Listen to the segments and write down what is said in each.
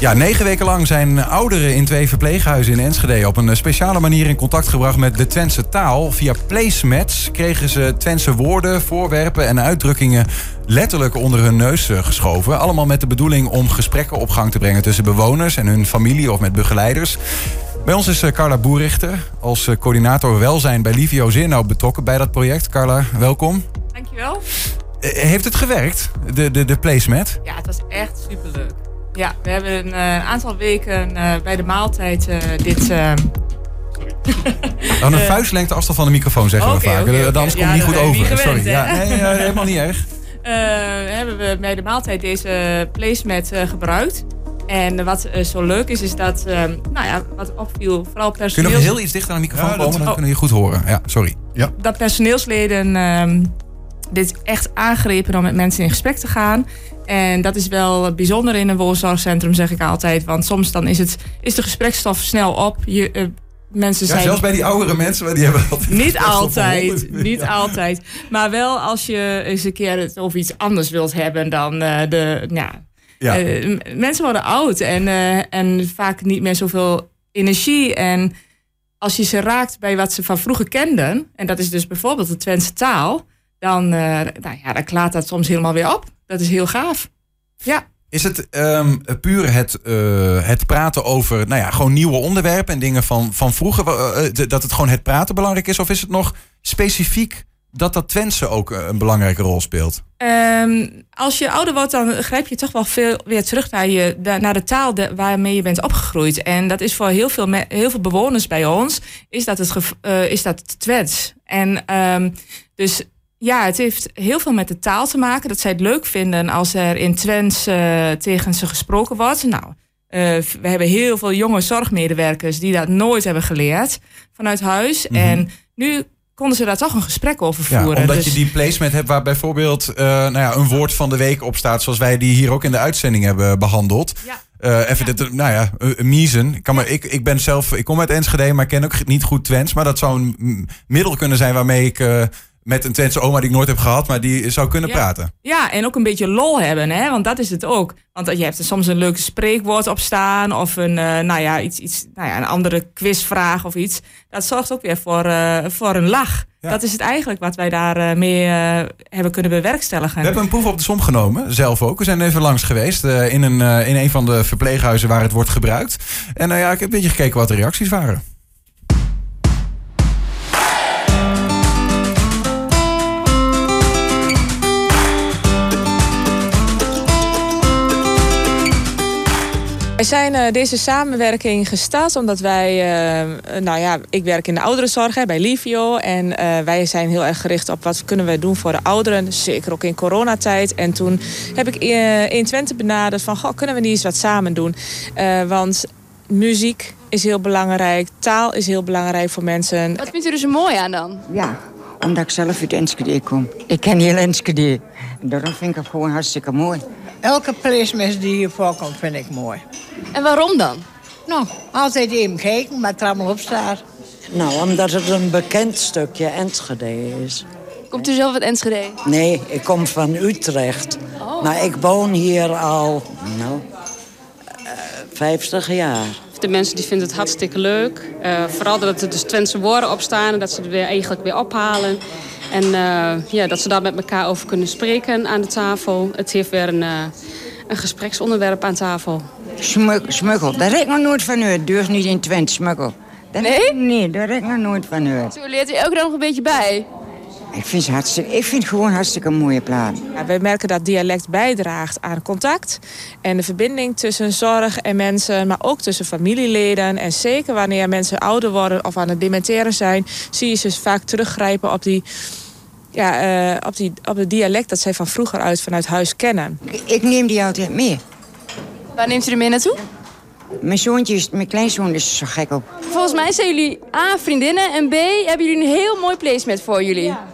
Ja, negen weken lang zijn ouderen in twee verpleeghuizen in Enschede op een speciale manier in contact gebracht met de Twentse taal. Via placemats kregen ze Twentse woorden, voorwerpen en uitdrukkingen letterlijk onder hun neus eh, geschoven. Allemaal met de bedoeling om gesprekken op gang te brengen tussen bewoners en hun familie of met begeleiders. Bij ons is eh, Carla Boerichter als eh, coördinator welzijn bij Livio Zinno betrokken bij dat project. Carla, welkom. Dankjewel. Heeft het gewerkt, de, de, de placemat? Ja, het was echt superleuk. Ja, we hebben een uh, aantal weken uh, bij de maaltijd uh, dit. Uh, Aan een vuistlengte afstand van de microfoon zeggen okay, we vaak. Okay, okay. Anders komt ja, het niet goed over. Niet gewend, Sorry. Ja, nee, helemaal niet erg. hebben we bij de maaltijd deze placemat gebruikt. En wat zo leuk is, is dat, nou ja, wat opviel, vooral personeels... Kun je nog heel iets dichter aan de microfoon ja, komen? Dan oh. kunnen we je goed horen. Ja, sorry. Ja. Dat personeelsleden ehm, dit echt aangrepen om met mensen in gesprek te gaan. En dat is wel bijzonder in een woonzorgcentrum, zeg ik altijd. Want soms dan is, het, is de gespreksstof snel op. Je, uh, mensen ja, zijn... zelfs bij die oudere mensen, die hebben altijd Niet altijd, niet altijd. Maar wel als je eens een keer het over iets anders wilt hebben dan uh, de... Ja, ja. Uh, mensen worden oud en, en vaak niet meer zoveel energie. En als je ze raakt bij wat ze van vroeger kenden... en dat is dus bijvoorbeeld de Twentse taal... dan, nou ja, dan klaart dat soms helemaal weer op dat is heel gaaf. Ja. Is het um, puur het, uh, het praten over nou ja, gewoon nieuwe onderwerpen en dingen van, van vroeger, uh, dat het gewoon het praten belangrijk is? Of is het nog specifiek dat dat Twentse ook een belangrijke rol speelt? Um, als je ouder wordt, dan grijp je toch wel veel weer terug naar, je, naar de taal de, waarmee je bent opgegroeid. En dat is voor heel veel, heel veel bewoners bij ons, is dat het, uh, is dat Twents. En um, dus ja, het heeft heel veel met de taal te maken. Dat zij het leuk vinden als er in Twents uh, tegen ze gesproken wordt. Nou, uh, we hebben heel veel jonge zorgmedewerkers die dat nooit hebben geleerd vanuit huis. Mm -hmm. En nu konden ze daar toch een gesprek over voeren. Ja, omdat dus... je die placement hebt waar bijvoorbeeld uh, nou ja, een woord van de week op staat, zoals wij die hier ook in de uitzending hebben behandeld. Ja. Uh, even ja. dit, nou ja, Miezen. Ik, kan maar, ik, ik ben zelf, ik kom uit Enschede, maar ik ken ook niet goed Twents. Maar dat zou een middel kunnen zijn waarmee ik uh, met een Twentse oma die ik nooit heb gehad, maar die zou kunnen ja. praten. Ja, en ook een beetje lol hebben, hè? want dat is het ook. Want je hebt er soms een leuk spreekwoord op staan of een, uh, nou ja, iets, iets, nou ja, een andere quizvraag of iets. Dat zorgt ook weer voor, uh, voor een lach. Ja. Dat is het eigenlijk wat wij daar uh, mee hebben kunnen bewerkstelligen. We hebben een proef op de som genomen, zelf ook. We zijn even langs geweest in, een, in een van de verpleeghuizen waar het wordt gebruikt. En nou ja, ik heb een beetje gekeken wat de reacties waren. Wij zijn uh, deze samenwerking gestart omdat wij, uh, nou ja, ik werk in de ouderenzorg hè, bij Livio. En uh, wij zijn heel erg gericht op wat kunnen wij doen voor de ouderen. Zeker ook in coronatijd. En toen heb ik in Twente benaderd van, goh, kunnen we niet eens wat samen doen? want muziek is heel belangrijk, taal is heel belangrijk voor mensen. Wat vindt u er zo mooi aan dan? Ja, omdat ik zelf uit Enschede kom. Ik ken heel Enschede. En daarom vind ik het gewoon hartstikke mooi. Elke placement die hier voorkomt vind ik mooi. En waarom dan? Nou, altijd even kijken er allemaal op. Nou, omdat het een bekend stukje Enschede is. Komt u zelf uit Enschede? Nee, ik kom van Utrecht. Oh. Maar ik woon hier al, nou, uh, 50 jaar. De mensen die vinden het hartstikke leuk. Uh, vooral dat er dus Twentse woorden op staan en dat ze weer eigenlijk weer ophalen. En uh, ja, dat ze daar met elkaar over kunnen spreken aan de tafel. Het heeft weer een, uh, een gespreksonderwerp aan tafel. Smuggel, daar heb ik nog nooit van gehoord. Durf niet in Twente, smuggel. Nee? Nee, daar heb ik nog nooit van gehoord. Zo leert u elke dag nog een beetje bij. Ik vind, het hartstikke, ik vind het gewoon hartstikke een mooie plaat. Ja, wij merken dat dialect bijdraagt aan contact. En de verbinding tussen zorg en mensen, maar ook tussen familieleden. En zeker wanneer mensen ouder worden of aan het dementeren zijn... zie je ze vaak teruggrijpen op die... Ja, uh, op, die, op het dialect dat zij van vroeger uit vanuit huis kennen. Ik, ik neem die altijd mee. Waar neemt u er mee naartoe? Mijn zoontje, is, mijn kleinzoon is zo gek op. Volgens mij zijn jullie A, vriendinnen en B, hebben jullie een heel mooi placement voor jullie. Ja.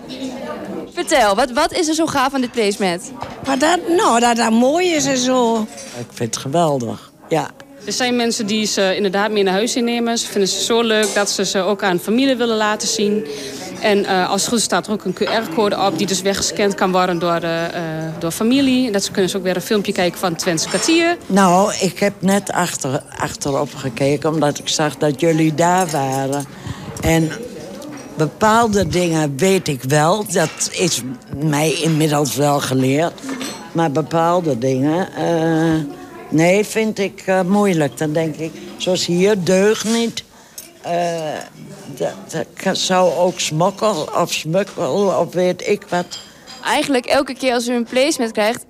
Vertel, wat, wat is er zo gaaf aan dit placement? Maar dat, nou, dat dat mooi is en zo. Ik vind het geweldig, ja. Er zijn mensen die ze inderdaad mee naar huis innemen. Ze vinden ze zo leuk dat ze ze ook aan familie willen laten zien. En uh, als het goed staat er ook een QR-code op die dus weggescand kan worden door, uh, door familie. En dat ze kunnen ze ook weer een filmpje kijken van Twents kwartier. Nou, ik heb net achter, achterop gekeken omdat ik zag dat jullie daar waren. En bepaalde dingen weet ik wel. Dat is mij inmiddels wel geleerd. Maar bepaalde dingen... Nee, vind ik moeilijk. Dan denk ik, zoals hier, deug niet. Uh, dat, dat, zou ook smokkel of smukkel of weet ik wat. Eigenlijk elke keer als u een placement krijgt...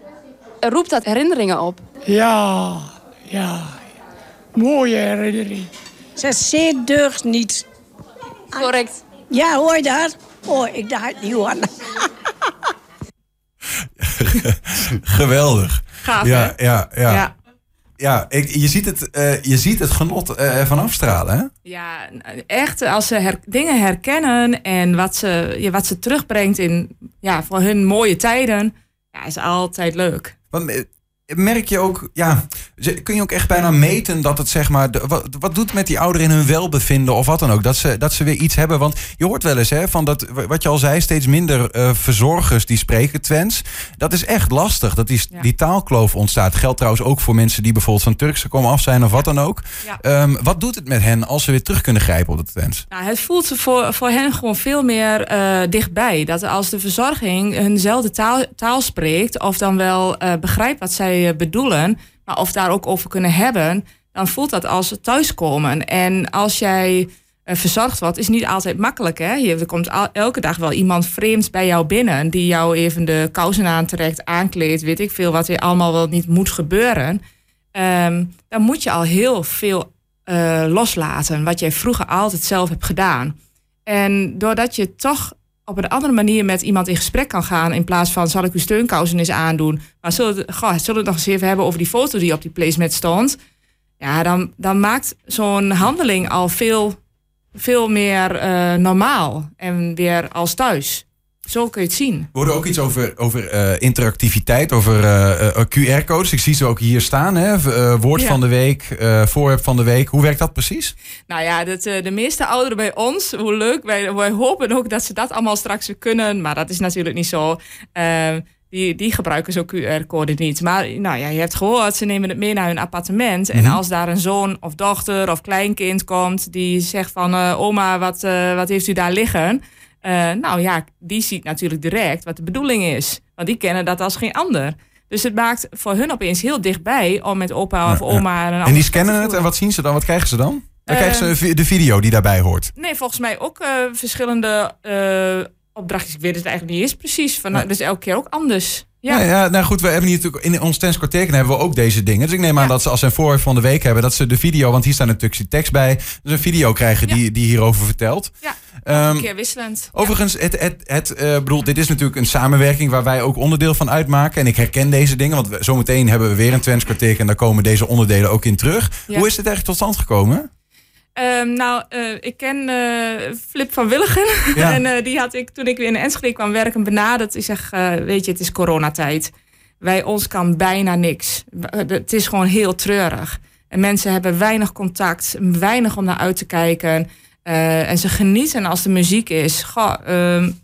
roept dat herinneringen op. Ja, ja. Mooie herinnering. Ze zeer deugd niet. Correct. Ja, hoor je dat? Oh, ik dacht niet hoor. Geweldig. Gaaf, ja, hè? ja, ja. Ja. Ja, ik, je, ziet het, uh, je ziet het genot uh, van afstralen, hè? Ja, echt als ze her dingen herkennen en wat ze, ja, wat ze terugbrengt in ja, voor hun mooie tijden, ja, is altijd leuk. Want, merk je ook, ja, kun je ook echt bijna meten dat het zeg maar, wat, wat doet met die ouderen in hun welbevinden of wat dan ook? Dat ze, dat ze weer iets hebben. Want je hoort wel eens hè, van dat, wat je al zei, steeds minder uh, verzorgers die spreken Twents. Dat is echt lastig, dat die, ja. die taalkloof ontstaat. Geldt trouwens ook voor mensen die bijvoorbeeld van Turkse komen af zijn of wat dan ook. Ja. Um, wat doet het met hen als ze weer terug kunnen grijpen op de Twents? Nou, het voelt voor, voor hen gewoon veel meer uh, dichtbij. Dat als de verzorging hunzelfde taal, taal spreekt of dan wel uh, begrijpt wat zij bedoelen, maar of daar ook over kunnen hebben, dan voelt dat als thuiskomen. En als jij uh, verzorgd wordt, is niet altijd makkelijk. Hè? Er komt elke dag wel iemand vreemds bij jou binnen, die jou even de kousen aantrekt, aankleedt, weet ik veel, wat weer allemaal wel niet moet gebeuren. Um, dan moet je al heel veel uh, loslaten, wat jij vroeger altijd zelf hebt gedaan. En doordat je toch op een andere manier met iemand in gesprek kan gaan. In plaats van zal ik uw steunkousen eens aandoen. Maar zullen goh, zullen we het nog eens even hebben over die foto die op die placement stond. Ja, dan, dan maakt zo'n handeling al veel, veel meer uh, normaal. En weer als thuis. Zo kun je het zien. We hoorden ook iets over, over uh, interactiviteit, over uh, uh, QR-codes. Ik zie ze ook hier staan. Hè? woord ja. van de week, voorwerp van de week. Hoe werkt dat precies? Nou ja, dat, de meeste ouderen bij ons, hoe leuk. Wij, wij hopen ook dat ze dat allemaal straks weer kunnen. Maar dat is natuurlijk niet zo. die, die gebruiken zo'n QR-code niet. Maar nou ja, je hebt gehoord, ze nemen het mee naar hun appartement. En mm -hmm. als daar een zoon of dochter of kleinkind komt... die zegt van, oma, wat, wat heeft u daar liggen... Uh, nou ja, die ziet natuurlijk direct wat de bedoeling is. Want die kennen dat als geen ander. Dus het maakt voor hun opeens heel dichtbij om met opa of oma... Ja. En die scannen het en wat zien ze dan? Wat krijgen ze dan? Dan uh, krijgen ze de video die daarbij hoort. Nee, volgens mij ook uh, verschillende opdrachtjes. Ik weet het eigenlijk niet eens precies. Van, Dus elke keer ook anders. Ja. Ja, ja, nou goed, we hebben hier natuurlijk in ons tenskwartier hebben we ook deze dingen. Dus ik neem aan ja. dat ze als ze een voorwerp van de week hebben, dat ze de video, want hier staat een stukje tekst bij, dus een video krijgen die, die hierover vertelt. Ja, um, een keer wisselend. Overigens, het, het, het uh, bedoel, dit is natuurlijk een samenwerking waar wij ook onderdeel van uitmaken. En ik herken deze dingen, want we, zometeen hebben we weer een tenskwartier en daar komen deze onderdelen ook in terug. Hoe is dit eigenlijk tot stand gekomen? Um, nou, uh, ik ken uh, Flip van Willigen. Ja. en uh, die had ik toen ik weer in Enschede kwam werken benaderd. Ik zeg, weet je, het is coronatijd. Wij ons kan bijna niks. Het is gewoon heel treurig. En mensen hebben weinig contact, weinig om naar uit te kijken. en ze genieten als de muziek is. Goh, um,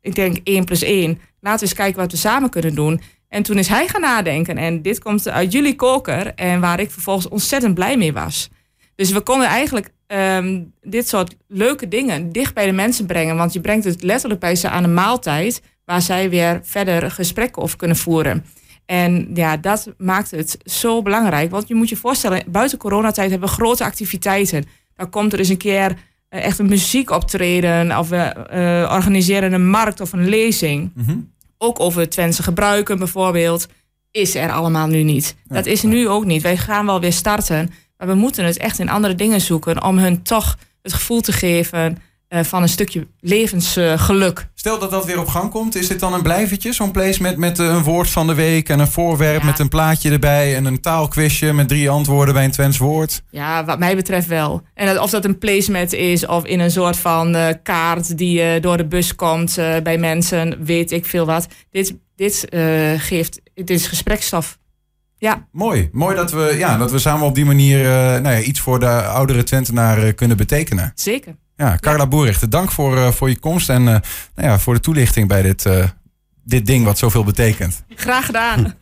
ik denk 1 plus 1. Laten we eens kijken wat we samen kunnen doen. En toen is hij gaan nadenken. En dit komt uit jullie koker. En waar ik vervolgens ontzettend blij mee was. Dus we konden eigenlijk um, dit soort leuke dingen dicht bij de mensen brengen. Want je brengt het letterlijk bij ze aan een maaltijd. Waar zij weer verder gesprekken over kunnen voeren. En ja, dat maakt het zo belangrijk. Want je moet je voorstellen, buiten coronatijd hebben we grote activiteiten. Dan komt er eens een keer uh, echt een muziekoptreden. Of we uh, organiseren een markt of een lezing. Mm -hmm. Ook over Twentse gebruiken bijvoorbeeld. Is er allemaal nu niet. Ja, dat is nu ook niet. Wij gaan wel weer starten. Maar we moeten het echt in andere dingen zoeken om hun toch het gevoel te geven uh, van een stukje levensgeluk. Uh, Stel dat dat weer op gang komt, is dit dan een blijvertje? Zo'n placement met uh, een woord van de week en een voorwerp ja. met een plaatje erbij en een taalquizje met drie antwoorden bij een Twents woord? Ja, wat mij betreft wel. En dat, of dat een placement is of in een soort van uh, kaart die door de bus komt bij mensen, weet ik veel wat. Dit, dit geeft, dit is gesprekstof. Ja, Mooi. Mooi dat we, ja, dat we samen op die manier eh, nou ja, iets voor de oudere Twentenaar eh, kunnen betekenen. zeker. Ja, Carla Boerichter, dank voor, eh, voor je komst en nou ja, voor de toelichting bij dit, dit ding wat zoveel betekent. Graag gedaan.